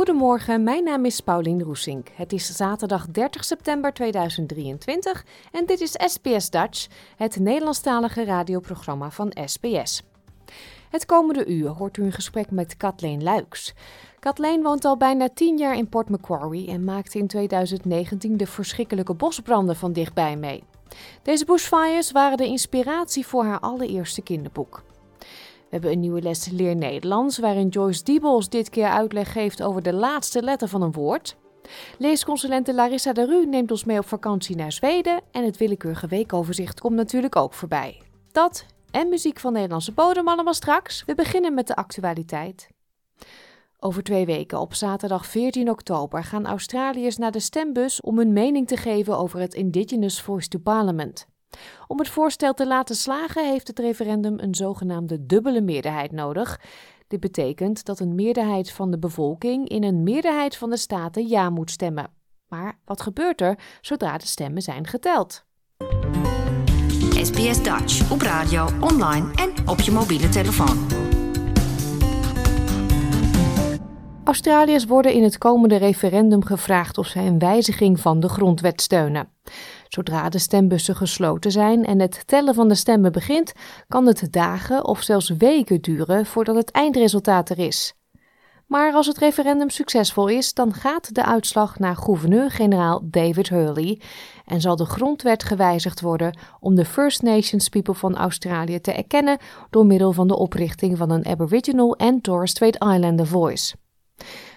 Goedemorgen, mijn naam is Paulien Roesink. Het is zaterdag 30 september 2023 en dit is SBS Dutch, het Nederlandstalige radioprogramma van SBS. Het komende uur hoort u een gesprek met Kathleen Luiks. Kathleen woont al bijna 10 jaar in Port Macquarie en maakte in 2019 de verschrikkelijke bosbranden van dichtbij mee. Deze bushfires waren de inspiratie voor haar allereerste kinderboek. We hebben een nieuwe les Leer Nederlands, waarin Joyce Diebels dit keer uitleg geeft over de laatste letter van een woord. Leesconsulente Larissa de Ru neemt ons mee op vakantie naar Zweden en het willekeurige weekoverzicht komt natuurlijk ook voorbij. Dat en muziek van Nederlandse bodem allemaal straks. We beginnen met de actualiteit. Over twee weken, op zaterdag 14 oktober, gaan Australiërs naar de stembus om hun mening te geven over het Indigenous Voice to Parliament. Om het voorstel te laten slagen heeft het referendum een zogenaamde dubbele meerderheid nodig. Dit betekent dat een meerderheid van de bevolking in een meerderheid van de staten ja moet stemmen. Maar wat gebeurt er zodra de stemmen zijn geteld? SBS Dutch op radio, online en op je mobiele telefoon. Australiërs worden in het komende referendum gevraagd of zij een wijziging van de grondwet steunen. Zodra de stembussen gesloten zijn en het tellen van de stemmen begint, kan het dagen of zelfs weken duren voordat het eindresultaat er is. Maar als het referendum succesvol is, dan gaat de uitslag naar gouverneur-generaal David Hurley en zal de grondwet gewijzigd worden om de First Nations people van Australië te erkennen door middel van de oprichting van een Aboriginal en Torres Strait Islander Voice.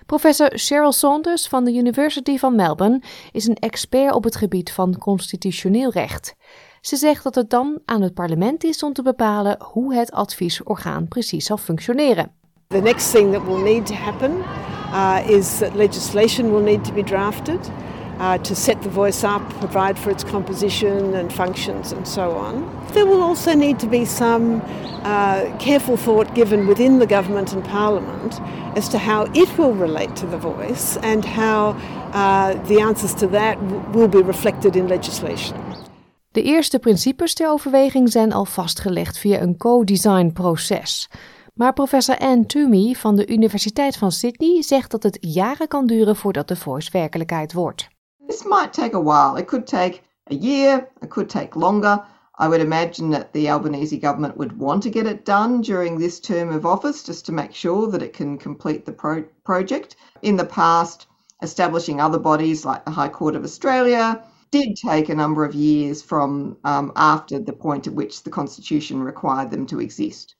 Professor Cheryl Saunders van de University van Melbourne is een expert op het gebied van constitutioneel recht. Ze zegt dat het dan aan het parlement is om te bepalen hoe het adviesorgaan precies zal functioneren. The next thing that will need to happen uh, is that legislation will need to be drafted uh, to set the voice up, provide for its composition and functions, and so on. There will also need to be some uh, careful thought given within the government and parliament as to how it will relate to the voice and how uh, the answers to that will be reflected in legislation. De eerste principes ter overweging zijn al vastgelegd via een co-design proces. Maar professor Anne Toomey van de Universiteit van Sydney zegt dat het jaren kan duren voordat de voice werkelijkheid wordt. This might take a while. It could take a year, it could take longer. I would imagine that the Albanese government would want to get it done during this term of office just to make sure that it can complete the pro- project. In the past, establishing other bodies like the High Court of Australia did take a number of years from um, after the point at which the Constitution required them to exist.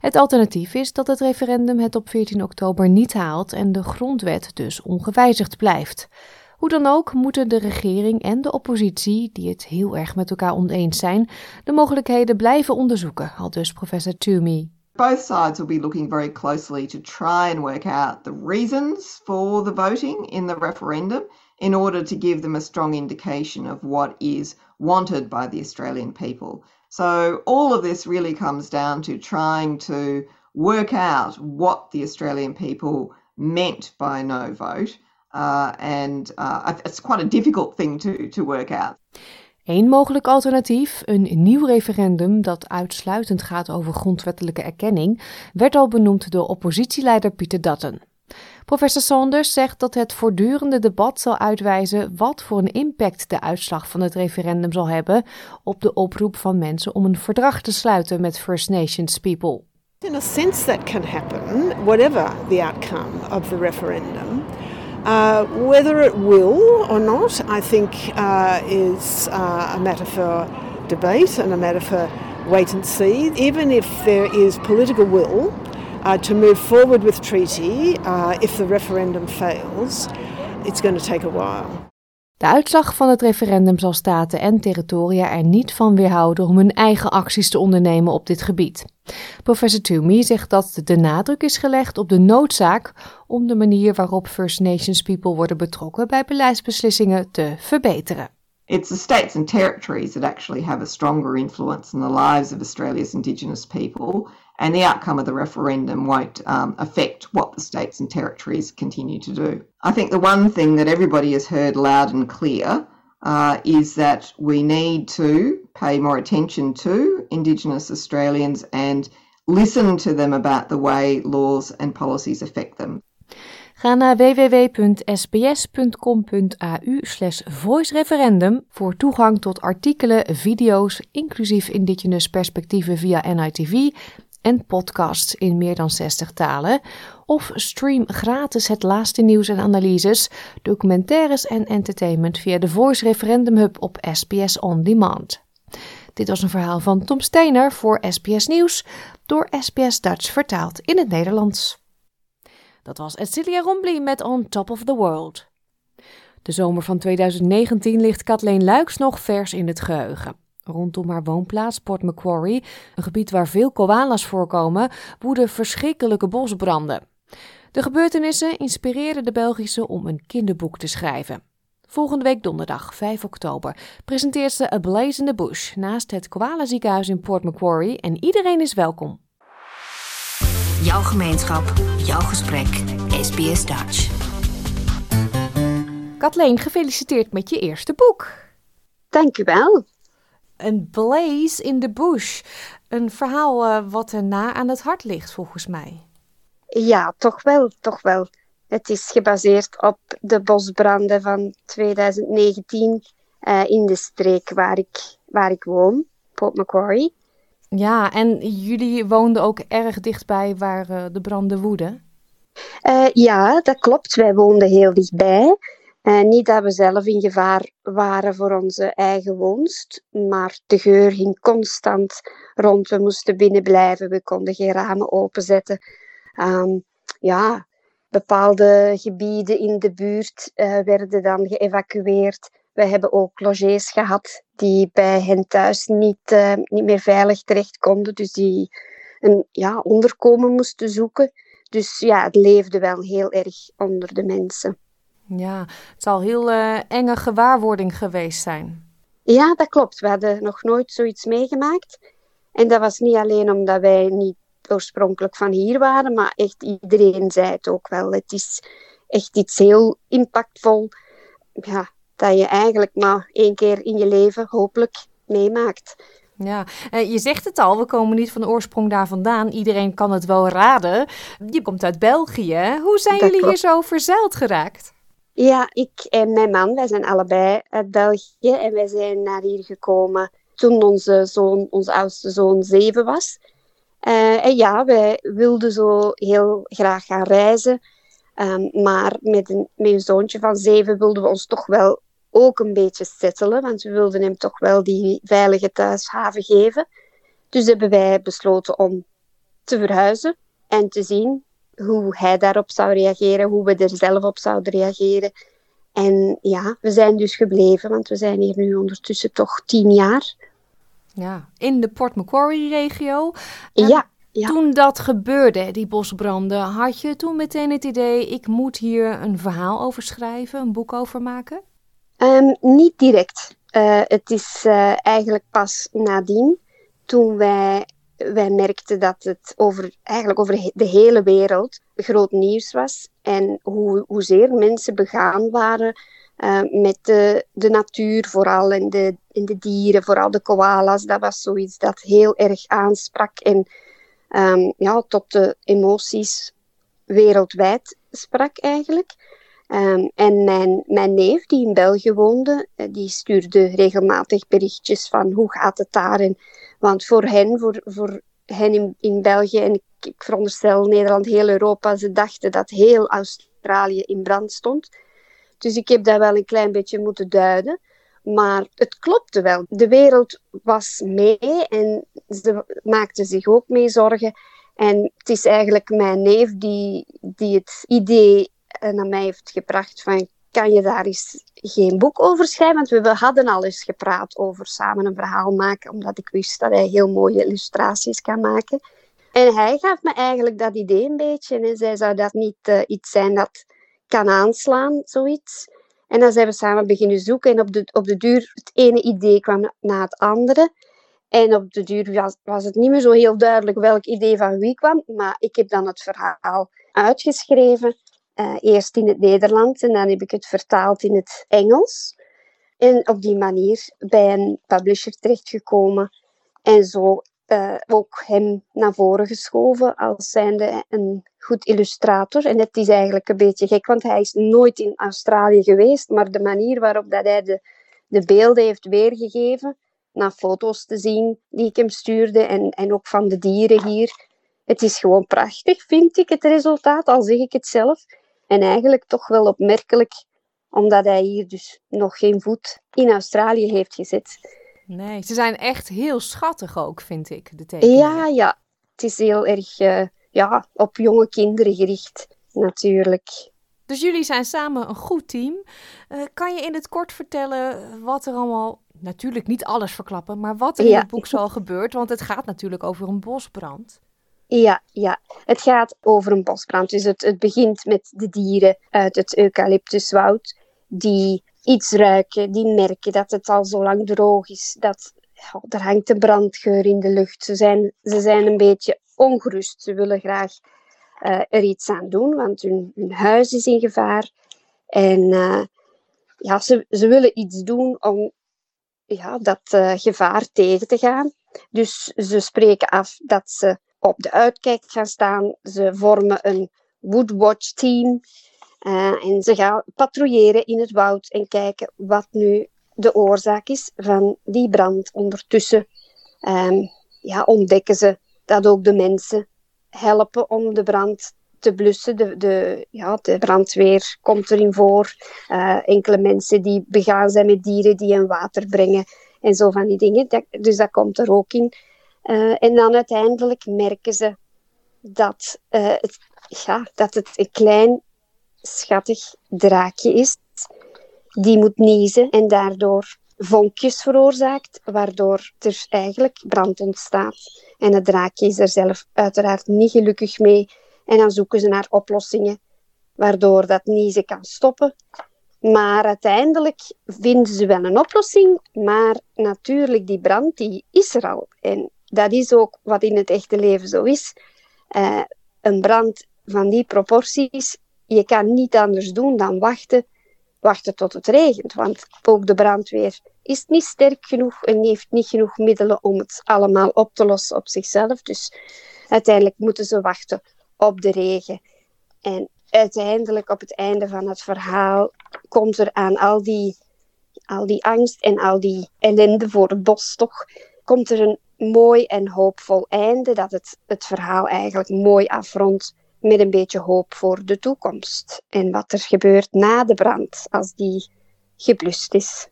Het alternatief is dat het referendum het op 14 oktober niet haalt en de grondwet dus ongewijzigd blijft. Hoe dan ook moeten de regering en de oppositie, die het heel erg met elkaar oneens zijn, de mogelijkheden blijven onderzoeken, al dus professor Toomey. Both sides will be looking very closely to try and work out the reasons for the voting in the referendum in order to give them a strong indication of what is wanted by the Australian people. So, all of this really comes down to trying to work out what the Australian people meant by no vote uh, and uh, it's quite a difficult thing to, to work out. Een mogelijk alternatief, een nieuw referendum dat uitsluitend gaat over grondwettelijke erkenning, werd al benoemd door oppositieleider Pieter Dutton. Professor Saunders zegt dat het voortdurende debat zal uitwijzen wat voor een impact de uitslag van het referendum zal hebben op de oproep van mensen om een verdrag te sluiten met First Nations people. In a sense that can happen, whatever the outcome of the referendum. Uh, whether it will or not, I think, uh, is uh, a matter for debate and a matter for wait and see. Even if there is political will uh, to move forward with treaty uh, if the referendum fails, it's going to take a while. De uitslag van het referendum zal staten en territoria er niet van weerhouden om hun eigen acties te ondernemen op dit gebied. Professor Toomey zegt dat de nadruk is gelegd op de noodzaak om de manier waarop First Nations people worden betrokken bij beleidsbeslissingen te verbeteren. It's the states and territories that actually have a stronger influence in the lives of Australia's Indigenous people, and the outcome of the referendum won't um, affect what the states and territories continue to do. I think the one thing that everybody has heard loud and clear uh, is that we need to pay more attention to Indigenous Australians and listen to them about the way laws and policies affect them. Ga naar www.sbs.com.au voice voor toegang tot artikelen, video's, inclusief Indigenous perspectieven via NITV en podcasts in meer dan 60 talen. Of stream gratis het laatste nieuws en analyses, documentaires en entertainment via de Voice Referendum Hub op SBS On Demand. Dit was een verhaal van Tom Steiner voor SBS Nieuws, door SBS Dutch vertaald in het Nederlands. Dat was Edcilia Rombly met On Top of the World. De zomer van 2019 ligt Kathleen Luiks nog vers in het geheugen. Rondom haar woonplaats Port Macquarie, een gebied waar veel koalas voorkomen, woeden verschrikkelijke bosbranden. De gebeurtenissen inspireerden de Belgische om een kinderboek te schrijven. Volgende week donderdag, 5 oktober, presenteert ze A Blaze in the Bush naast het Koala ziekenhuis in Port Macquarie en iedereen is welkom. Jouw gemeenschap, jouw gesprek, SBS Dutch. Kathleen, gefeliciteerd met je eerste boek. Dank u wel. Een blaze in the bush. Een verhaal uh, wat er na aan het hart ligt, volgens mij. Ja, toch wel, toch wel. Het is gebaseerd op de bosbranden van 2019 uh, in de streek waar ik, waar ik woon, Port Macquarie. Ja, en jullie woonden ook erg dichtbij waar uh, de branden woeden? Uh, ja, dat klopt. Wij woonden heel dichtbij. Uh, niet dat we zelf in gevaar waren voor onze eigen woonst, maar de geur hing constant rond. We moesten binnen blijven, we konden geen ramen openzetten. Um, ja, bepaalde gebieden in de buurt werden dan geëvacueerd. We hebben ook logés gehad die bij hen thuis niet, uh, niet meer veilig terecht konden. Dus die een ja, onderkomen moesten zoeken. Dus ja, het leefde wel heel erg onder de mensen. Ja, het zal heel uh, enge gewaarwording geweest zijn. Ja, dat klopt. We hadden nog nooit zoiets meegemaakt. En dat was niet alleen omdat wij niet oorspronkelijk van hier waren, maar echt iedereen zei het ook wel. Het is echt iets heel impactvol. Ja, dat je eigenlijk maar één keer in je leven hopelijk meemaakt. Ja, uh, je zegt het al, we komen niet van de oorsprong daar vandaan. Iedereen kan het wel raden. Je komt uit België. Hoe zijn dat jullie klopt. hier zo verzeild geraakt? Ja, ik en mijn man, wij zijn allebei uit België en wij zijn naar hier gekomen toen onze zoon, onze oudste zoon zeven was. Uh, en ja, wij wilden zo heel graag gaan reizen. Um, maar met een, met een zoontje van zeven wilden we ons toch wel ook een beetje settelen, want we wilden hem toch wel die veilige thuishaven geven. Dus hebben wij besloten om te verhuizen en te zien hoe hij daarop zou reageren, hoe we er zelf op zouden reageren. En ja, we zijn dus gebleven, want we zijn hier nu ondertussen toch tien jaar. Ja, in de Port Macquarie-regio. Ja, ja. Toen dat gebeurde, die bosbranden, had je toen meteen het idee: ik moet hier een verhaal over schrijven, een boek over maken? Um, niet direct. Uh, het is uh, eigenlijk pas nadien, toen wij, wij merkten dat het over, eigenlijk over de hele wereld groot nieuws was. En hoe, hoezeer mensen begaan waren uh, met de, natuur vooral en de, de dieren, vooral de koala's. Dat was zoiets dat heel erg aansprak en um, ja, tot de emoties wereldwijd sprak eigenlijk. Um, en mijn, mijn neef, die in België woonde, eh, die stuurde regelmatig berichtjes van hoe gaat het daar. En, want voor hen, voor, voor hen in, in België, en ik, ik veronderstel Nederland, heel Europa, ze dachten dat heel Australië in brand stond. Dus ik heb dat wel een klein beetje moeten duiden. Maar het klopte wel. De wereld was mee en ze maakten zich ook mee zorgen. En het is eigenlijk mijn neef die, die het idee naar mij heeft gebracht van kan je daar eens geen boek over schrijven? Want we hadden al eens gepraat over samen een verhaal maken, omdat ik wist dat hij heel mooie illustraties kan maken. En hij gaf me eigenlijk dat idee een beetje. En zij zou dat niet uh, iets zijn dat kan aanslaan, zoiets. En dan zijn we samen beginnen zoeken. En op de, op de duur, het ene idee kwam na het andere. En op de duur was, was het niet meer zo heel duidelijk welk idee van wie kwam. Maar ik heb dan het verhaal uitgeschreven. Uh, eerst in het Nederlands en dan heb ik het vertaald in het Engels. En op die manier bij een publisher terechtgekomen. En zo uh, ook hem naar voren geschoven als zijnde een goed illustrator. En het is eigenlijk een beetje gek, want hij is nooit in Australië geweest, maar de manier waarop dat hij de, de beelden heeft weergegeven, naar foto's te zien die ik hem stuurde en, en ook van de dieren hier. Het is gewoon prachtig, vind ik, het resultaat, al zeg ik het zelf. En eigenlijk toch wel opmerkelijk, omdat hij hier dus nog geen voet in Australië heeft gezet. Nee, ze zijn echt heel schattig ook, vind ik, de tekeningen. Ja, ja. Het is heel erg uh, ja, op jonge kinderen gericht, natuurlijk. Dus jullie zijn samen een goed team. Uh, kan je in het kort vertellen wat er allemaal, natuurlijk niet alles verklappen, maar wat er ja. in het boek zal gebeurt? Want het gaat natuurlijk over een bosbrand. Ja, ja, het gaat over een bosbrand. Dus het, het begint met de dieren uit het eucalyptuswoud die iets ruiken, die merken dat het al zo lang droog is, dat er hangt een brandgeur in de lucht. Ze zijn, ze zijn een beetje ongerust. Ze willen graag uh, er iets aan doen, want hun, hun huis is in gevaar. En uh, ja, ze, ze willen iets doen om ja, dat uh, gevaar tegen te gaan. Dus ze spreken af dat ze op de uitkijk gaan staan. Ze vormen een Woodwatch team. Uh, en ze gaan patrouilleren in het woud en kijken wat nu de oorzaak is van die brand. Ondertussen um, ja, ontdekken ze dat ook de mensen helpen om de brand te blussen. De, de, ja, de brandweer komt erin voor. Uh, enkele mensen die begaan zijn met dieren die hen water brengen en zo van die dingen. Dus dat komt er ook in. Uh, en dan uiteindelijk merken ze dat, het, ja, dat het een klein schattig draakje is. Die moet niezen en daardoor vonkjes veroorzaakt, waardoor er eigenlijk brand ontstaat. En het draakje is er zelf uiteraard niet gelukkig mee. En dan zoeken ze naar oplossingen waardoor dat niezen kan stoppen. Maar uiteindelijk vinden ze wel een oplossing. Maar natuurlijk, die brand die is er al. En dat is ook wat in het echte leven zo is. Uh, een brand van die proporties je kan niet anders doen dan wachten, wachten tot het regent. Want ook de brandweer is niet sterk genoeg en heeft niet genoeg middelen om het allemaal op te lossen op zichzelf. Dus uiteindelijk moeten ze wachten op de regen. En uiteindelijk op het einde van het verhaal komt er aan al die, al die angst en al die ellende voor het bos toch, komt er een mooi en hoopvol einde dat het, het verhaal eigenlijk mooi afrondt met een beetje hoop voor de toekomst. En wat er gebeurt na de brand, als die geblust is.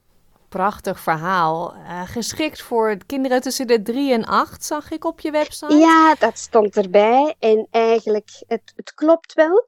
Prachtig verhaal. Uh, geschikt voor kinderen tussen de 3 en 8, zag ik op je website. Ja, dat stond erbij. En eigenlijk, het, het klopt wel.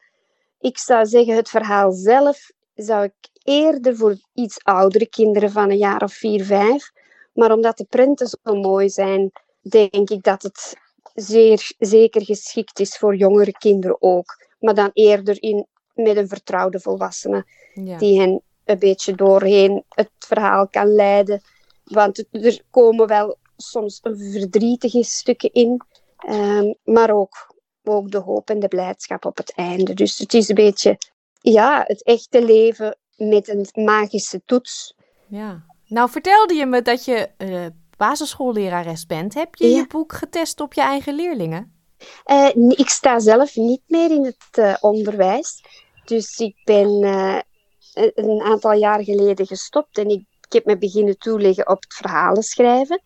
Ik zou zeggen, het verhaal zelf zou ik eerder voor iets oudere kinderen van een jaar of 4, 5. Maar omdat de prenten zo mooi zijn, denk ik dat het zeer zeker geschikt is voor jongere kinderen ook. Maar dan eerder in, met een vertrouwde volwassene ja. die hen een beetje doorheen het verhaal kan leiden. Want er komen wel soms verdrietige stukken in, um, maar ook, ook de hoop en de blijdschap op het einde. Dus het is een beetje ja, het echte leven met een magische toets. Ja. Nou vertelde je me dat je uh, basisschoollerares bent, heb je je boek getest op je eigen leerlingen? Uh, ik sta zelf niet meer in het uh, onderwijs. Dus ik ben uh, een aantal jaar geleden gestopt en ik, ik, heb me beginnen toeleggen op het verhalen schrijven.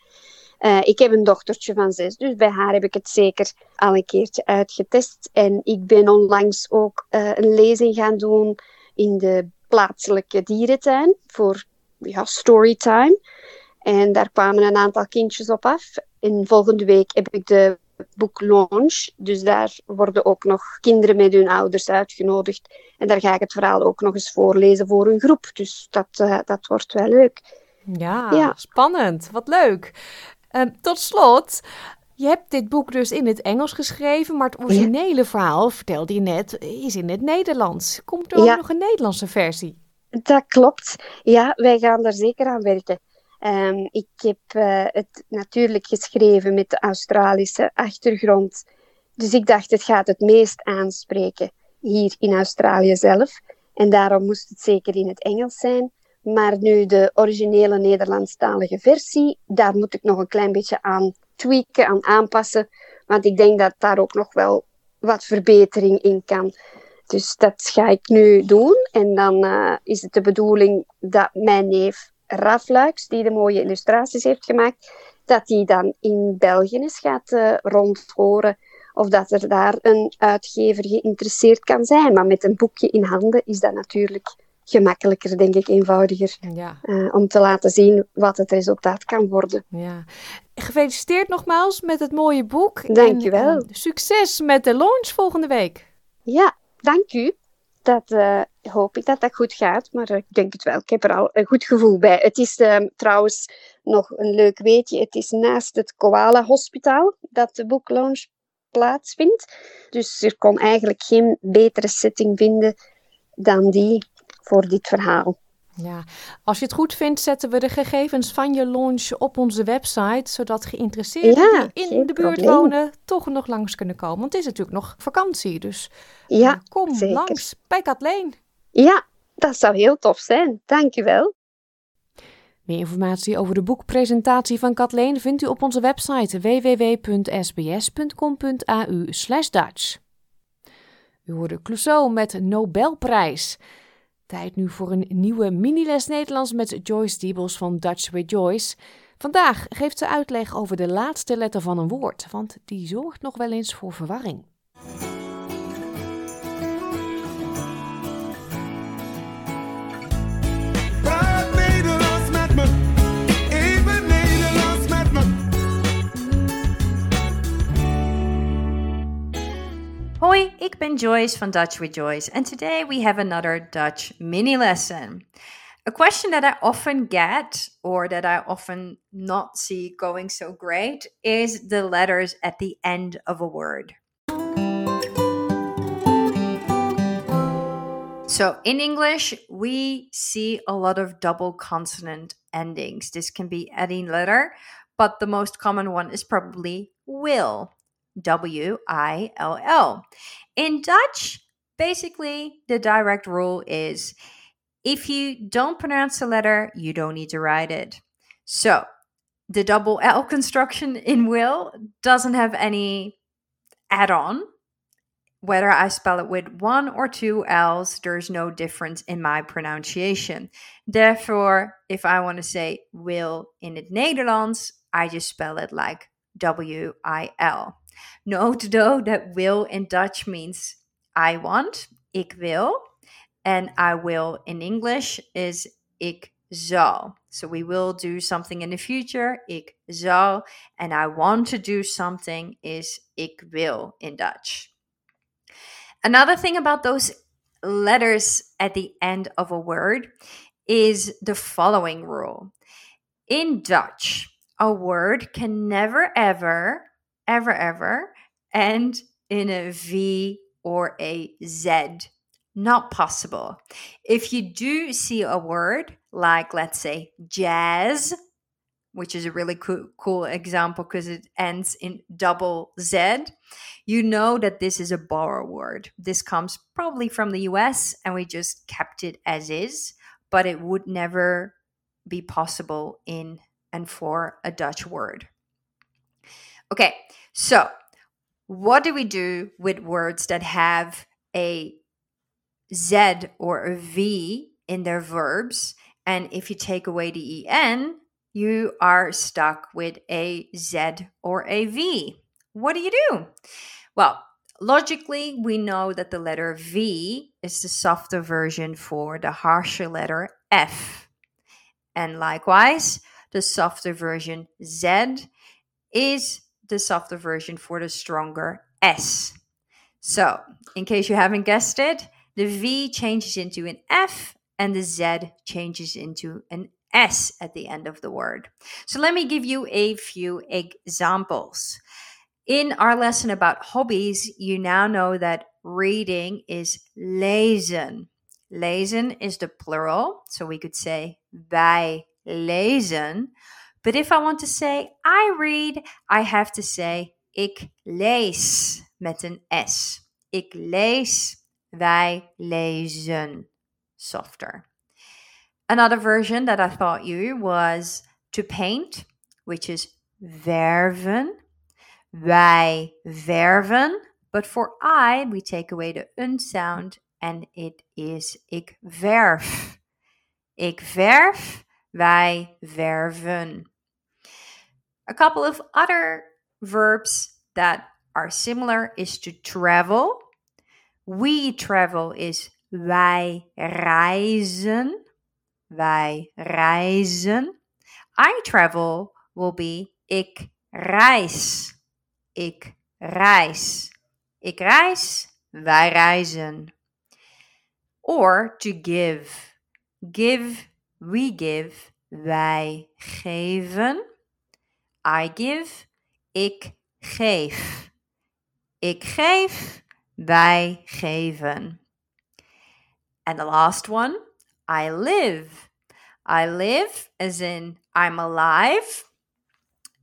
ik heb een dochtertje van zes, dus bij haar heb ik het zeker al een keertje uitgetest. En ik ben onlangs ook een lezing gaan doen in de plaatselijke dierentuin voor ja, storytime. En daar kwamen een aantal kindjes op af. En volgende week heb ik de boeklaunch. Dus daar worden ook nog kinderen met hun ouders uitgenodigd. En daar ga ik het verhaal ook nog eens voorlezen voor een groep. Dus dat, uh, dat wordt wel leuk. Ja, ja. spannend. Wat leuk. Uh, tot slot, je hebt dit boek dus in het Engels geschreven, maar het originele verhaal, vertelde je net, is in het Nederlands. Komt er ook nog een Nederlandse versie? Dat klopt. Ja, wij gaan daar zeker aan werken. Um, ik heb uh, het natuurlijk geschreven met de Australische achtergrond. Dus ik dacht, het gaat het meest aanspreken hier in Australië zelf. En daarom moest het zeker in het Engels zijn. Maar nu de originele Nederlandstalige versie, daar moet ik nog een klein beetje aan tweaken, aan aanpassen. Want ik denk dat daar ook nog wel wat verbetering in kan. Dus dat ga ik nu doen. En dan uh, is het de bedoeling dat mijn neef Raf Luiks, die de mooie illustraties heeft gemaakt, dat die dan in België eens gaat uh, rondhoren of dat er daar een uitgever geïnteresseerd kan zijn. Maar met een boekje in handen is dat natuurlijk gemakkelijker, denk ik, eenvoudiger. Ja. Uh, om te laten zien wat het resultaat kan worden. Ja. Gefeliciteerd nogmaals met het mooie boek. Dank je wel. succes met de launch volgende week. Ja, dank u. Dat uh, hoop ik dat dat goed gaat, maar ik denk het wel. Ik heb er al een goed gevoel bij. Het is uh, trouwens nog een leuk weetje. Het is naast het Koala Hospitaal dat de boeklaunch plaatsvindt. Dus er kon eigenlijk geen betere setting vinden dan die voor dit verhaal. Ja, als je het goed vindt, zetten we de gegevens van je launch op onze website, zodat geïnteresseerden die in de buurt wonen toch nog langs kunnen komen. Want het is natuurlijk nog vakantie, dus ja, uh, kom langs bij Kathleen. Ja, dat zou heel tof zijn. Dankjewel. Meer informatie over de boekpresentatie van Kathleen vindt u op onze website www.sbs.com.au/dutch. U hoorde Clouseau met Nobelprijs. Tijd nu voor een nieuwe miniles Nederlands met Joyce Diebels van Dutch with Joyce. Vandaag geeft ze uitleg over de laatste letter van een woord, want die zorgt nog wel eens voor verwarring. Hoi, ik ben Joyce van Dutch with Joyce, and today we have another Dutch mini lesson. A question that I often get, or that I often not see going so great, is the letters at the end of a word. So, in English, we see a lot of double consonant endings. This can be any letter, but the most common one is probably will. W I L L. In Dutch, basically, the direct rule is if you don't pronounce the letter, you don't need to write it. So, the double L construction in will doesn't have any add on. Whether I spell it with one or two L's, there's no difference in my pronunciation. Therefore, if I want to say will in het Nederlands, I just spell it like W I L. Note though that will in Dutch means I want, ik wil, and I will in English is ik zal. So we will do something in the future, ik zal, and I want to do something is ik wil in Dutch. Another thing about those letters at the end of a word is the following rule. In Dutch, a word can never ever ever, ever end in a V or a Z. Not possible. If you do see a word like, let's say, jazz, which is a really cool, cool example because it ends in double Z, you know that this is a borrow word. This comes probably from the US and we just kept it as is, but it would never be possible in and for a Dutch word. Okay, so what do we do with words that have a Z or a V in their verbs? And if you take away the EN, you are stuck with a Z or a V. What do you do? Well, logically, we know that the letter V is the softer version for the harsher letter F. And likewise, the softer version Z is the softer version for the stronger S. So, in case you haven't guessed it, the V changes into an F and the Z changes into an S at the end of the word. So, let me give you a few examples. In our lesson about hobbies, you now know that reading is lezen. Lezen is the plural, so we could say wij lezen. But if I want to say I read, I have to say ik lees met een S. Ik lees, wij lezen. Softer. Another version that I thought you was to paint, which is verven. Wij verven. But for I, we take away the un sound and it is ik verf. Ik verf, wij verven. A couple of other verbs that are similar is to travel. We travel is wij reizen. Wij reizen. I travel will be ik reis. Ik reis. Ik reis, wij reizen. Or to give. Give, we give, wij geven. I give, ik geef. Ik geef, wij geven. And the last one, I live. I live, as in I'm alive,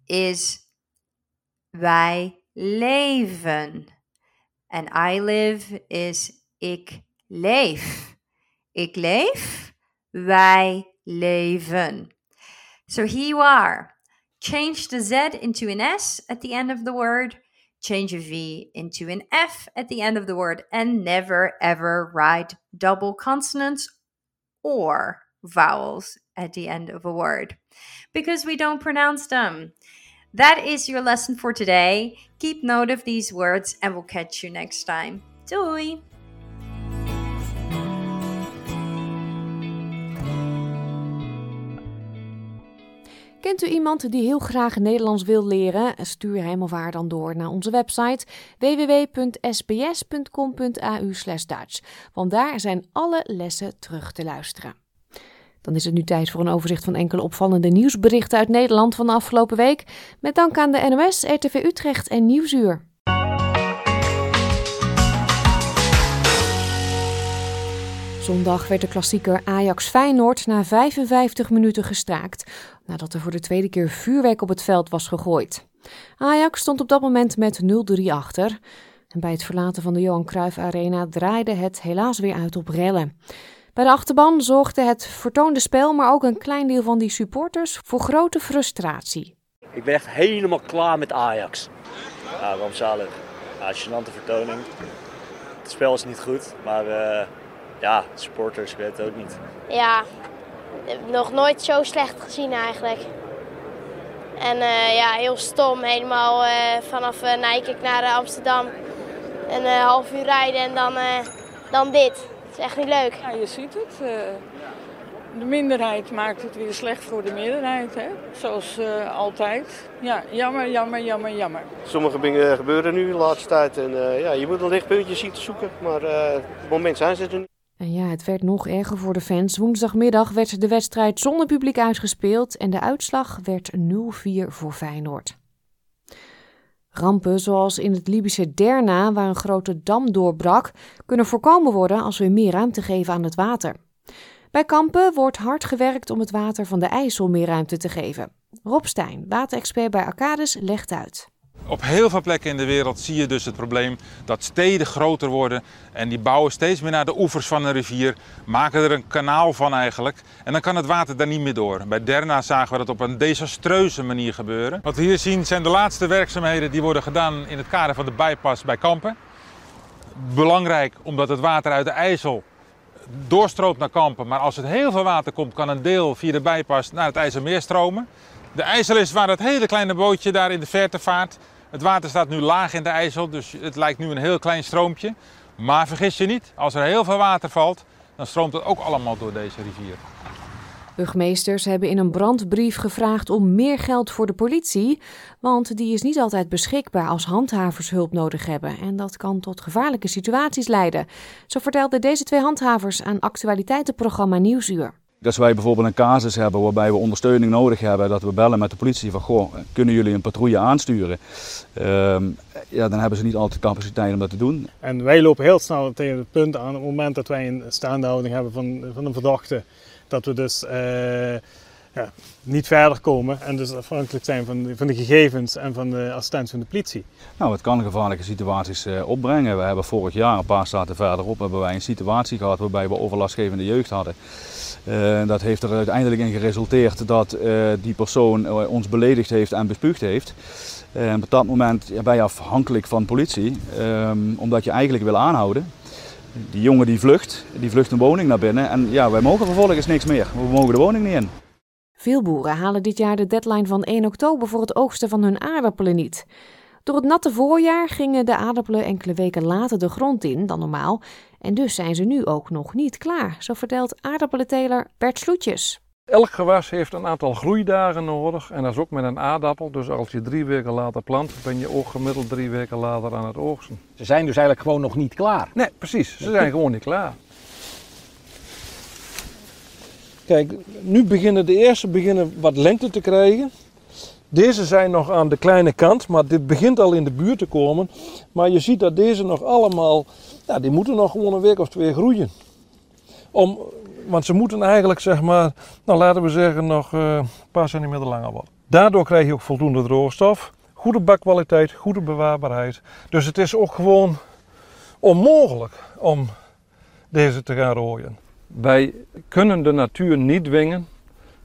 is wij leven. And I live is ik leef. Ik leef, wij leven. So here you are. Change the Z into an S at the end of the word. Change a V into an F at the end of the word. And never ever write double consonants or vowels at the end of a word because we don't pronounce them. That is your lesson for today. Keep note of these words and we'll catch you next time. Doei! Kent u iemand die heel graag Nederlands wil leren? Stuur hem of haar dan door naar onze website www.sbs.com.au Dutch, want daar zijn alle lessen terug te luisteren. Dan is het nu tijd voor een overzicht van enkele opvallende nieuwsberichten uit Nederland van de afgelopen week. Met dank aan de NOS, RTV Utrecht en Nieuwsuur. Zondag werd de klassieker Ajax Feyenoord na 55 minuten gestaakt, nadat er voor de tweede keer vuurwerk op het veld was gegooid. Ajax stond op dat moment met 0-3 achter. En bij het verlaten van de Johan Cruijff Arena draaide het helaas weer uit op rellen. Bij de achterban zorgde het vertoonde spel, maar ook een klein deel van die supporters voor grote frustratie. Ik ben echt helemaal klaar met Ajax. Ja, rampzalig. Ja, vertoning. Het spel is niet goed, maar uh, ja, supporters, ik weet het ook niet. Ja, nog nooit zo slecht gezien eigenlijk. En uh, ja, heel stom. Helemaal uh, vanaf uh, Nijkerk naar Amsterdam. Een half uur rijden en dan, dan dit is echt niet leuk. Ja, je ziet het. Uh, de minderheid maakt het weer slecht voor de meerderheid, hè? zoals uh, altijd. Ja, jammer, jammer, jammer, jammer. Sommige dingen gebeuren nu de laatste tijd en uh, ja, je moet een lichtpuntje zien te zoeken, maar op het moment zijn ze er niet. En ja, het werd nog erger voor de fans. Woensdagmiddag werd de wedstrijd zonder publiek uitgespeeld en de uitslag werd 0-4 voor Feyenoord. Rampen zoals in het Libische Derna, waar een grote dam doorbrak, kunnen voorkomen worden als we meer ruimte geven aan het water. Bij Kampen wordt hard gewerkt om het water van de IJssel meer ruimte te geven. Rob Stijn, waterexpert bij Arcades, legt uit. Op heel veel plekken in de wereld zie je dus het probleem dat steden groter worden en die bouwen steeds meer naar de oevers van een rivier, maken er een kanaal van eigenlijk en dan kan het water daar niet meer door. Bij Derna zagen we dat op een desastreuze manier gebeuren. Wat we hier zien zijn de laatste werkzaamheden die worden gedaan in het kader van de bypass bij Kampen. Belangrijk omdat het water uit de IJssel doorstroomt naar Kampen, maar als het heel veel water komt kan een deel via de bypass naar het IJsselmeer stromen. De IJssel is waar het hele kleine bootje daar in de verte vaart. Het water staat nu laag in de IJssel, dus het lijkt nu een heel klein stroompje. Maar vergis je niet, als er heel veel water valt, dan stroomt het ook allemaal door deze rivier. Burgemeesters hebben in een brandbrief gevraagd om meer geld voor de politie, want die is niet altijd beschikbaar als handhavers hulp nodig hebben en dat kan tot gevaarlijke situaties leiden. Zo vertelden deze twee handhavers aan actualiteitenprogramma Nieuwsuur. Als wij bijvoorbeeld een casus hebben waarbij we ondersteuning nodig hebben, dat we bellen met de politie van goh, kunnen jullie een patrouille aansturen? Ehm, ja, dan hebben ze niet altijd capaciteit om dat te doen. En wij lopen heel snel tegen het punt aan op het moment dat wij een staande houding hebben van, van een verdachte, dat we dus uh, ja, niet verder komen en dus afhankelijk zijn van de, van de gegevens en van de assistentie van de politie. Nou, het kan gevaarlijke situaties uh, opbrengen. We hebben vorig jaar, een paar staten verderop, hebben wij een situatie gehad waarbij we overlastgevende jeugd hadden. Uh, dat heeft er uiteindelijk in geresulteerd dat uh, die persoon uh, ons beledigd heeft en bespuugd heeft. En op dat moment ben je afhankelijk van politie, um, omdat je eigenlijk wil aanhouden. Die jongen die vlucht, die vlucht een woning naar binnen en ja, wij mogen vervolgens niks meer. We mogen de woning niet in. Veel boeren halen dit jaar de deadline van 1 oktober voor het oogsten van hun aardappelen niet. Door het natte voorjaar gingen de aardappelen enkele weken later de grond in dan normaal en dus zijn ze nu ook nog niet klaar, zo vertelt aardappelenteler Bert Sloetjes. Elk gewas heeft een aantal groeidagen nodig en dat is ook met een aardappel. Dus als je drie weken later plant, ben je ook gemiddeld drie weken later aan het oogsten. Ze zijn dus eigenlijk gewoon nog niet klaar? Nee, precies. Ze zijn gewoon niet klaar. Kijk, nu beginnen de eerste beginnen wat lengte te krijgen. Deze zijn nog aan de kleine kant, maar dit begint al in de buurt te komen. Maar je ziet dat deze nog allemaal, ja, die moeten nog gewoon een week of twee groeien. Om, want ze moeten eigenlijk, zeg maar, nou laten we zeggen, nog uh, een paar centimeter langer worden. Daardoor krijg je ook voldoende droogstof, goede bakkwaliteit, goede bewaarbaarheid. Dus het is ook gewoon onmogelijk om deze te gaan rooien. Wij kunnen de natuur niet dwingen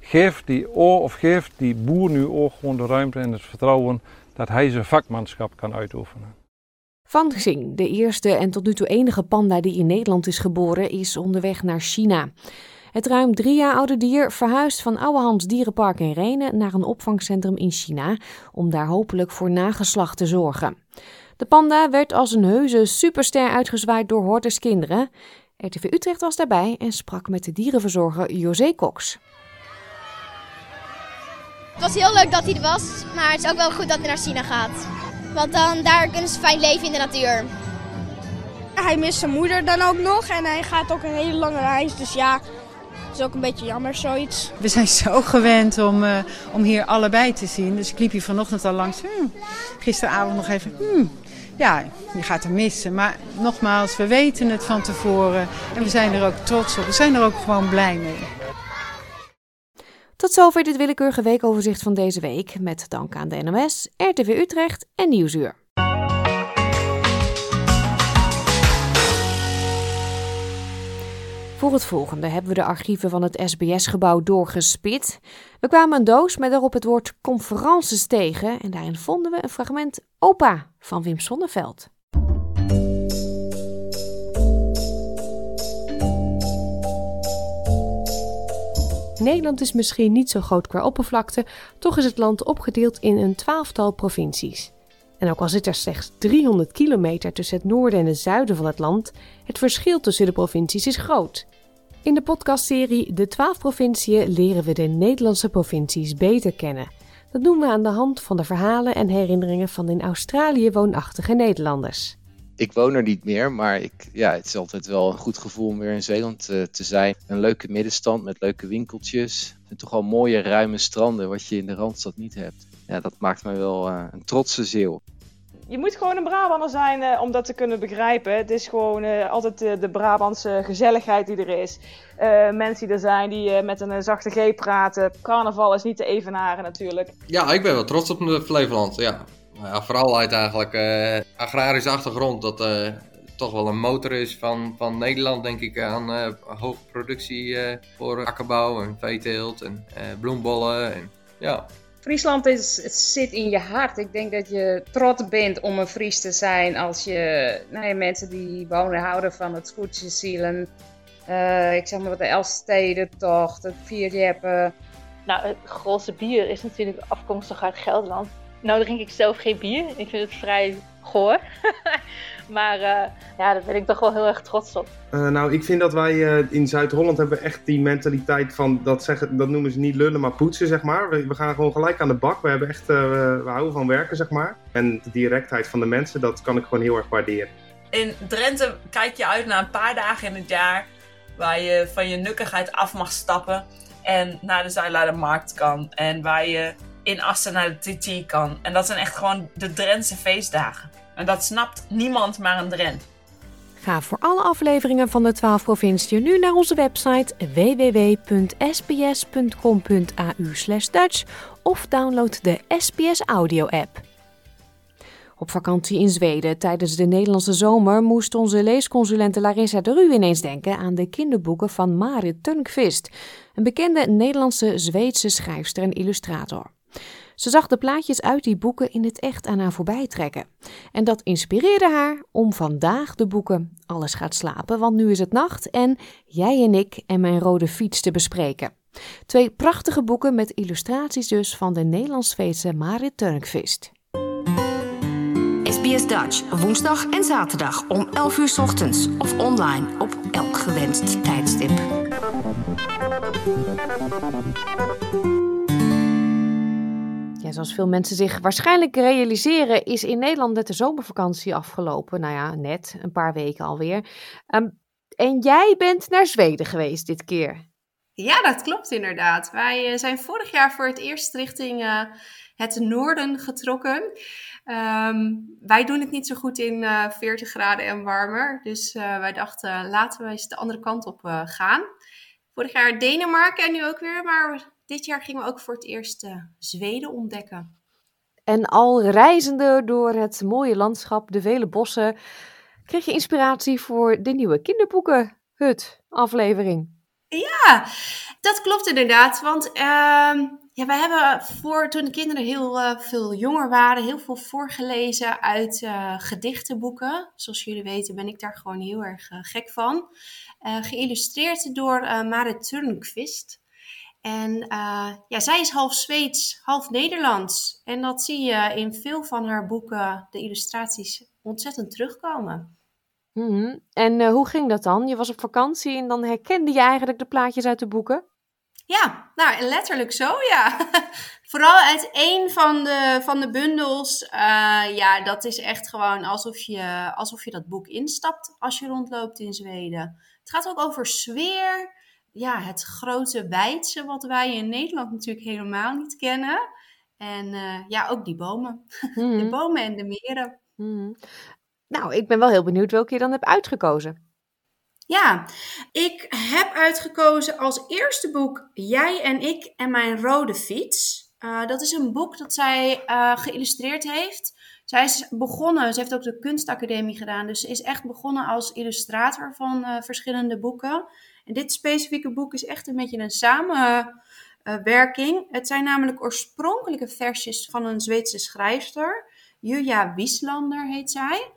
geef die of geef die boer nu ook gewoon de ruimte en het vertrouwen dat hij zijn vakmanschap kan uitoefenen. Van Xing, de eerste en tot nu toe enige panda die in Nederland is geboren, is onderweg naar China. Het ruim drie jaar oude dier verhuist van Ouwehans Dierenpark in Renen naar een opvangcentrum in China om daar hopelijk voor nageslacht te zorgen. De panda werd als een heuse superster uitgezwaaid door Hortus kinderen. RTV Utrecht was daarbij en sprak met de dierenverzorger José Cox. Het was heel leuk dat hij er was, maar het is ook wel goed dat hij naar China gaat. Want dan, daar kunnen ze fijn leven in de natuur. Hij mist zijn moeder dan ook nog en hij gaat ook een hele lange reis. Dus ja, het is ook een beetje jammer zoiets. We zijn zo gewend om, uh, om hier allebei te zien. Dus ik liep hier vanochtend al langs. Hmm, gisteravond nog even. Hmm, ja, je gaat hem missen. Maar nogmaals, we weten het van tevoren. En we zijn er ook trots op. We zijn er ook gewoon blij mee. Tot zover dit willekeurige weekoverzicht van deze week. Met dank aan de NMS, RTV Utrecht en Nieuwsuur. Voor het volgende hebben we de archieven van het SBS-gebouw doorgespit. We kwamen een doos met daarop het woord conferences tegen en daarin vonden we een fragment Opa van Wim Sonneveld. Nederland is misschien niet zo groot qua oppervlakte, toch is het land opgedeeld in een twaalftal provincies. En ook al zit er slechts 300 kilometer tussen het noorden en het zuiden van het land, het verschil tussen de provincies is groot. In de podcastserie De 12 provinciën leren we de Nederlandse provincies beter kennen. Dat doen we aan de hand van de verhalen en herinneringen van in Australië woonachtige Nederlanders ik woon er niet meer, maar ik, ja, het is altijd wel een goed gevoel om weer in Zeeland uh, te zijn. Een leuke middenstand met leuke winkeltjes. En toch al mooie ruime stranden, wat je in de Randstad niet hebt. Ja, dat maakt mij wel uh, een trotse zeeuw. Je moet gewoon een Brabander zijn uh, om dat te kunnen begrijpen. Het is gewoon altijd de Brabantse gezelligheid die er is. mensen die er zijn die met een zachte G praten. Carnaval is niet te evenaren natuurlijk. Ja, ik ben wel trots op Flevoland, ja. Ja, vooral uit eigenlijk uh, agrarische achtergrond. Dat uh, toch wel een motor is van, van Nederland, denk ik, aan uh, hoge productie voor akkerbouw en veeteelt en bloembollen. En, ja. Friesland is, het zit in je hart. Ik denk dat je trots bent om een Fries te zijn als je nou ja, mensen die wonen houden van het scootjeszielen. ik zeg maar wat de Elfstedentocht, het Vierjeppen. Nou, het grootste bier is natuurlijk afkomstig uit Gelderland. Nou drink ik zelf geen bier. Ik vind het vrij goor. maar uh, ja, daar ben ik toch wel heel erg trots op. Uh, nou, ik vind dat wij uh, in Zuid-Holland hebben echt die mentaliteit van, dat, zeggen, dat noemen ze niet lullen, maar poetsen, zeg maar. We, we gaan gewoon gelijk aan de bak. We, hebben echt, we houden van werken, zeg maar. En de directheid van de mensen, dat kan ik gewoon heel erg waarderen. In Drenthe kijk je uit naar een paar dagen in het jaar waar je van je nukkigheid af mag stappen en naar de Zuilaardermarkt kan. En waar je in Assen naar de TT kan. En dat zijn echt gewoon de Drentse feestdagen. En dat snapt niemand maar een Drent. Ga voor alle afleveringen van de 12 provinciën nu naar onze website www.sbs.com.au/dutch of download de SBS Audio app. Op vakantie in Zweden tijdens de Nederlandse zomer moest onze leesconsulente Larissa de Ru ineens denken aan de kinderboeken van Marit Törnqvist, een bekende Nederlandse Zweedse schrijfster en illustrator. Ze zag de plaatjes uit die boeken in het echt aan haar voorbij trekken. En dat inspireerde haar om vandaag de boeken Alles gaat slapen, want nu is het nacht en Jij en ik en mijn rode fiets te bespreken. Twee prachtige boeken met illustraties dus van de Nederlands-Zweedse Marit Törnqvist. SBS Dutch, woensdag en zaterdag om 11 uur ochtends of online op elk gewenst tijdstip. Zoals veel mensen zich waarschijnlijk realiseren, is in Nederland net de zomervakantie afgelopen. Nou ja, net, een paar weken alweer. Um, en jij bent naar Zweden geweest dit keer. Ja, dat klopt inderdaad. Wij zijn vorig jaar voor het eerst richting uh, het noorden getrokken. Um, wij doen het niet zo goed in uh, 40 graden en warmer. Dus wij dachten, laten we eens de andere kant op gaan. Vorig jaar Denemarken en nu ook weer. Maar dit jaar gingen we ook voor het eerst Zweden ontdekken. En al reizende door het mooie landschap, de vele bossen, kreeg je inspiratie voor de nieuwe kinderboekenhut aflevering. Ja, dat klopt inderdaad. Want uh, ja, wij hebben voor toen de kinderen heel uh, veel jonger waren, heel veel voorgelezen uit uh, gedichtenboeken. Zoals jullie weten ben ik daar gewoon heel erg gek van. geïllustreerd door Marit Turnquist. En ja, zij is half Zweeds, half Nederlands. En dat zie je in veel van haar boeken, de illustraties, ontzettend terugkomen. Mm -hmm. En uh, hoe ging dat dan? Je was op vakantie en dan herkende je eigenlijk de plaatjes uit de boeken? Ja, nou letterlijk zo, ja. Vooral uit één van de, van de bundels. Uh, ja, dat is echt gewoon alsof je, alsof je dat boek instapt als je rondloopt in Zweden. Het gaat ook over sfeer. Ja, het grote wijdse wat wij in Nederland natuurlijk helemaal niet kennen. En uh, ja, ook die bomen. Mm -hmm. De bomen en de meren. Mm -hmm. Nou, ik ben wel heel benieuwd welke je dan hebt uitgekozen. Ja, ik heb uitgekozen als eerste boek Jij en ik en mijn rode fiets. Uh, dat is een boek dat zij uh, geïllustreerd heeft. Zij is begonnen, ze heeft ook de kunstacademie gedaan, dus ze is echt begonnen als illustrator van uh, verschillende boeken. En dit specifieke boek is echt een beetje een samenwerking. Het zijn namelijk oorspronkelijke versjes van een Zweedse schrijfster. Julia Wieslander heet zij.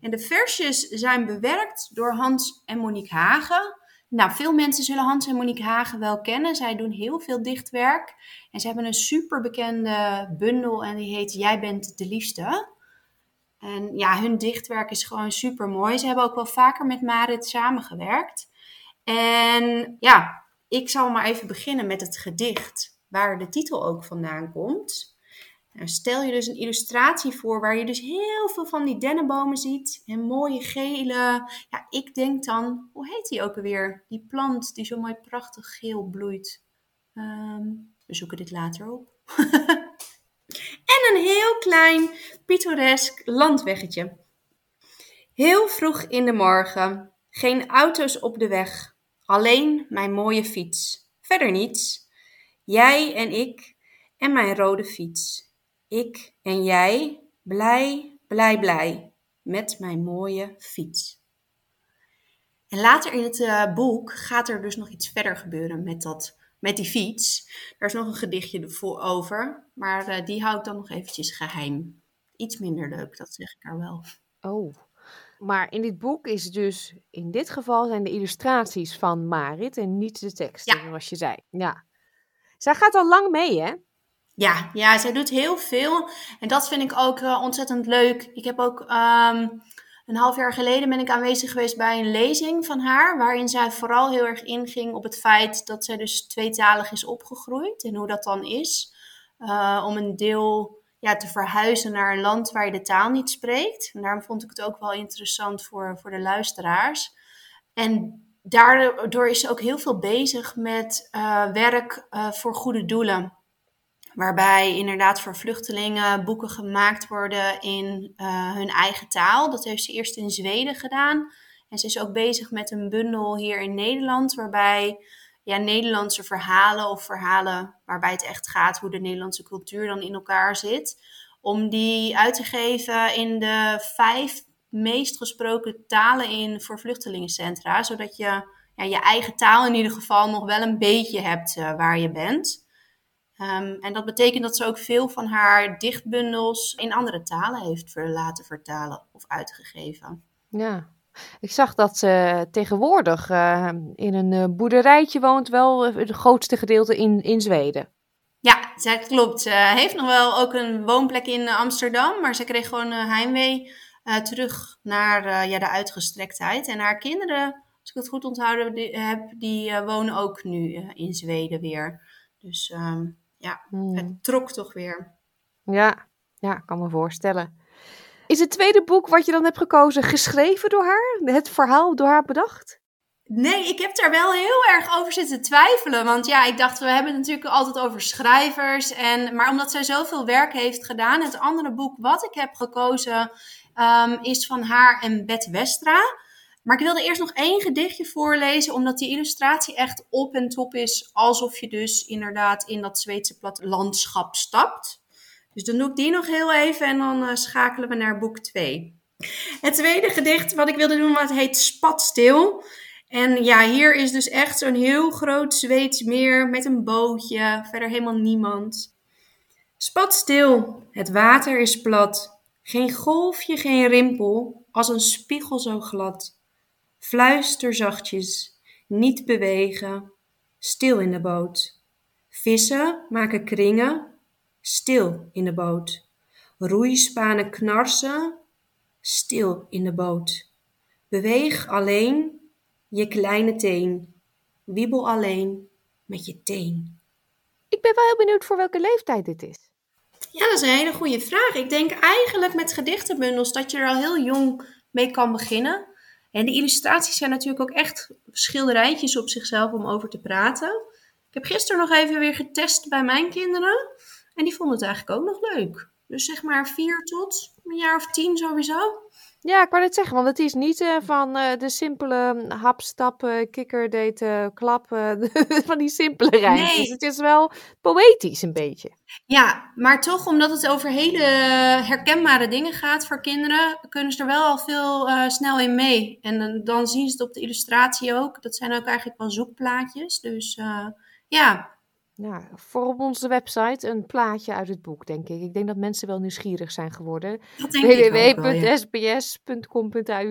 En de versjes zijn bewerkt door Hans en Monique Hagen. Nou, veel mensen zullen Hans en Monique Hagen wel kennen. Zij doen heel veel dichtwerk. En ze hebben een super bekende bundel en die heet Jij bent de liefste. En ja, hun dichtwerk is gewoon super mooi. Ze hebben ook wel vaker met Marit samengewerkt. En ja, ik zal maar even beginnen met het gedicht, waar de titel ook vandaan komt. Stel je dus een illustratie voor waar je dus heel veel van die dennenbomen ziet. En mooie gele. Ja, ik denk dan, hoe heet die ook alweer? Die plant die zo mooi prachtig geel bloeit. Um, we zoeken dit later op. en een heel klein pittoresk landweggetje. Heel vroeg in de morgen. Geen auto's op de weg. Alleen mijn mooie fiets. Verder niets. Jij en ik en mijn rode fiets. Ik en jij, blij, blij, blij, met mijn mooie fiets. En later in het uh, boek gaat er dus nog iets verder gebeuren met, dat, met die fiets. Er is nog een gedichtje over, maar uh, die hou ik dan nog eventjes geheim. Iets minder leuk, dat zeg ik er wel. Oh, maar in dit boek is dus, in dit geval zijn de illustraties van Marit en niet de teksten, ja. zoals je zei. Ja. Zij gaat al lang mee, hè? Ja, ja, zij doet heel veel. En dat vind ik ook uh, ontzettend leuk. Ik heb ook um, een half jaar geleden ben ik aanwezig geweest bij een lezing van haar. Waarin zij vooral heel erg inging op het feit dat zij dus tweetalig is opgegroeid. En hoe dat dan is. Uh, om een deel ja, te verhuizen naar een land waar je de taal niet spreekt. En daarom vond ik het ook wel interessant voor, voor de luisteraars. En daardoor is ze ook heel veel bezig met uh, werk voor goede doelen. Waarbij inderdaad voor vluchtelingen boeken gemaakt worden in uh, hun eigen taal. Dat heeft ze eerst in Zweden gedaan. En ze is ook bezig met een bundel hier in Nederland, waarbij ja, Nederlandse verhalen of verhalen waarbij het echt gaat hoe de Nederlandse cultuur dan in elkaar zit. Om die uit te geven in de vijf meest gesproken talen in voor vluchtelingencentra. Zodat je ja, je eigen taal in ieder geval nog wel een beetje hebt uh, waar je bent. Um, en dat betekent dat ze ook veel van haar dichtbundels in andere talen heeft laten vertalen of uitgegeven. Ja, ik zag dat ze tegenwoordig uh, in een uh, boerderijtje woont, wel het grootste gedeelte in, in Zweden. Ja, dat klopt. Ze heeft nog wel ook een woonplek in Amsterdam, maar ze kreeg gewoon heimwee uh, terug naar ja, de uitgestrektheid. En haar kinderen, als ik het goed onthouden die, heb, die wonen ook nu in Zweden weer. Dus um, ja, hmm. het trok toch weer. Ja, ja, kan me voorstellen. Is het tweede boek wat je dan hebt gekozen geschreven door haar? Het verhaal door haar bedacht? Nee, ik heb daar wel heel erg over zitten twijfelen. Want ja, ik dacht, we hebben het natuurlijk altijd over schrijvers. En, maar omdat zij zoveel werk heeft gedaan, het andere boek wat ik heb gekozen um, is van haar en Bet Westra. Maar ik wilde eerst nog één gedichtje voorlezen, omdat die illustratie echt op en top is. Alsof je dus inderdaad in dat Zweedse platlandschap stapt. Dus dan doe ik die nog heel even en dan uh, schakelen we naar boek 2. Het tweede gedicht wat ik wilde doen, wat heet Spatstil. En ja, hier is dus echt zo'n heel groot Zweeds meer met een bootje, verder helemaal niemand. Spatstil, het water is plat, geen golfje, geen rimpel, als een spiegel zo glad. Fluister zachtjes, niet bewegen, stil in de boot. Vissen maken kringen, stil in de boot. Roeispanen knarsen, stil in de boot. Beweeg alleen je kleine teen. Wiebel alleen met je teen. Ik ben wel heel benieuwd voor welke leeftijd dit is. Ja, dat is een hele goede vraag. Ik denk eigenlijk met gedichtenbundels dat je er al heel jong mee kan beginnen. En de illustraties zijn natuurlijk ook echt schilderijtjes op zichzelf om over te praten. Ik heb gisteren nog even weer getest bij mijn kinderen. En die vonden het eigenlijk ook nog leuk. Dus zeg maar vier tot een jaar of tien sowieso. Ja, ik wou net zeggen, want het is niet uh, van uh, de simpele hap, stappen, kikker, daten, klap, uh, van die simpele rijmpjes. Nee. Het is wel poëtisch een beetje. Ja, maar toch, omdat het over hele herkenbare dingen gaat voor kinderen, kunnen ze er wel al veel snel in mee. En dan zien ze het op de illustratie ook. Dat zijn ook eigenlijk wel zoekplaatjes. Dus ja, ja, voor op onze website een plaatje uit het boek, denk ik. Ik denk dat mensen wel nieuwsgierig zijn geworden. www.sbs.com.au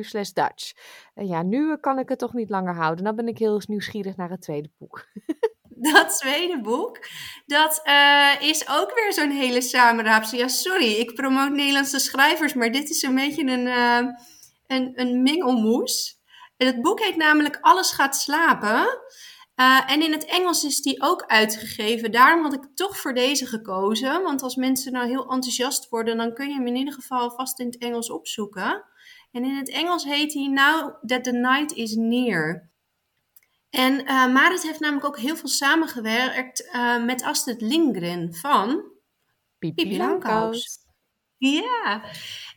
slash Dutch. En ja, nu kan ik het toch niet langer houden. Dan ben ik heel nieuwsgierig naar het tweede boek. Dat tweede boek, dat uh, is ook weer zo'n hele samenraapsel. Ja, sorry, ik promoot Nederlandse schrijvers, maar dit is een beetje een, uh, een, een mengelmoes. En het boek heet namelijk Alles gaat slapen. Uh, en in het Engels is die ook uitgegeven. Daarom had ik toch voor deze gekozen. Want als mensen nou heel enthousiast worden, dan kun je hem in ieder geval vast in het Engels opzoeken. En in het Engels heet hij Now That the Night is Near. En uh, Marit heeft namelijk ook heel veel samengewerkt uh, met Astrid Lindgren van Pipi Langkous. Ja,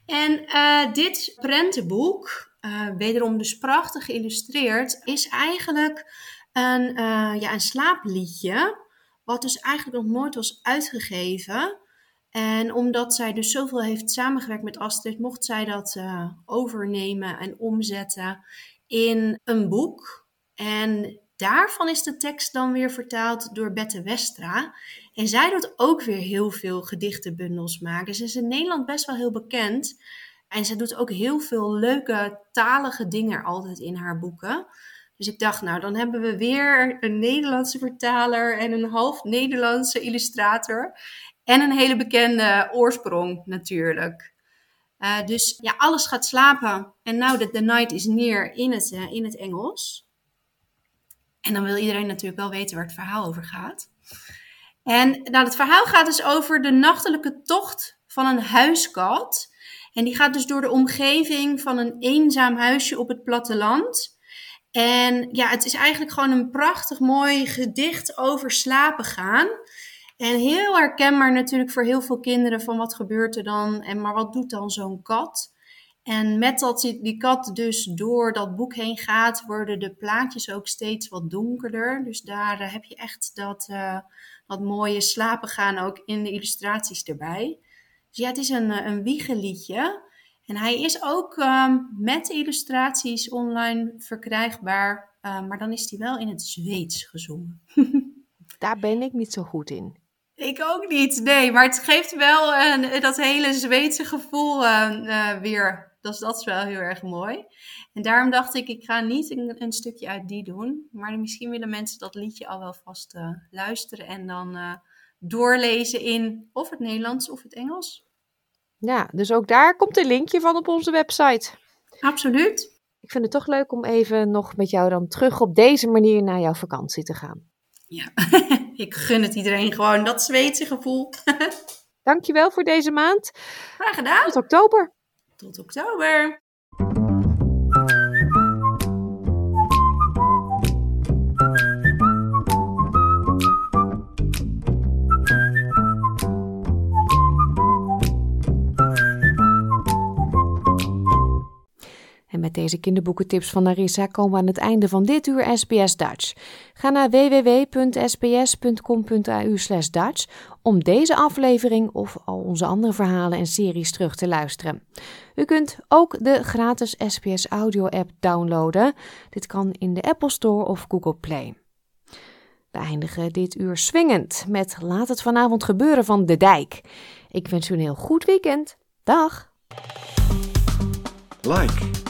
en uh, dit prentenboek, wederom dus prachtig geïllustreerd, is eigenlijk een, uh, ja, een slaapliedje, wat dus eigenlijk nog nooit was uitgegeven. En omdat zij dus zoveel heeft samengewerkt met Astrid, mocht zij dat uh, overnemen en omzetten in een boek. En daarvan is de tekst dan weer vertaald door Bette Westra. En zij doet ook weer heel veel gedichtenbundels maken. Ze is in Nederland best wel heel bekend. En ze doet ook heel veel leuke talige dingen altijd in haar boeken. Dus ik dacht, nou, dan hebben we weer een Nederlandse vertaler en een half Nederlandse illustrator. En een hele bekende oorsprong natuurlijk. Uh, dus ja, alles gaat slapen. En now that the night is near in het, uh, in het Engels. En dan wil iedereen natuurlijk wel weten waar het verhaal over gaat. En nou, het verhaal gaat dus over de nachtelijke tocht van een huiskat. En die gaat dus door de omgeving van een eenzaam huisje op het platteland. En ja, het is eigenlijk gewoon een prachtig mooi gedicht over slapen gaan. En heel herkenbaar natuurlijk voor heel veel kinderen van wat gebeurt er dan en maar wat doet dan zo'n kat. En met dat die kat dus door dat boek heen gaat, worden de plaatjes ook steeds wat donkerder. Dus daar uh, heb je echt dat, uh, dat mooie slapen gaan ook in de illustraties erbij. Dus ja, het is een, uh, een wiegeliedje. En hij is ook um, met illustraties online verkrijgbaar. maar dan is hij wel in het Zweeds gezongen. daar ben ik niet zo goed in. Ik ook niet, nee. Maar het geeft wel uh, dat hele Zweedse gevoel uh, uh, weer. Dus dat is wel heel erg mooi. En daarom dacht ik, ik ga niet een, een stukje uit die doen. Maar misschien willen mensen dat liedje al wel vast luisteren. En dan doorlezen in of het Nederlands of het Engels. Ja, dus ook daar komt een linkje van op onze website. Absoluut. Ik vind het toch leuk om even nog met jou dan terug op deze manier naar jouw vakantie te gaan. Ja, ik gun het iedereen gewoon, dat Zweedse gevoel. Dankjewel voor deze maand. Graag gedaan. Tot oktober. Tot oktober. Met deze kinderboekentips van Narissa komen we aan het einde van dit uur SBS Dutch. Ga naar www.sbs.com.au Dutch om deze aflevering of al onze andere verhalen en series terug te luisteren. U kunt ook de gratis SBS Audio app downloaden. Dit kan in de Apple Store of Google Play. We eindigen dit uur swingend met Laat het vanavond gebeuren van De Dijk. Ik wens u een heel goed weekend. Dag! Like,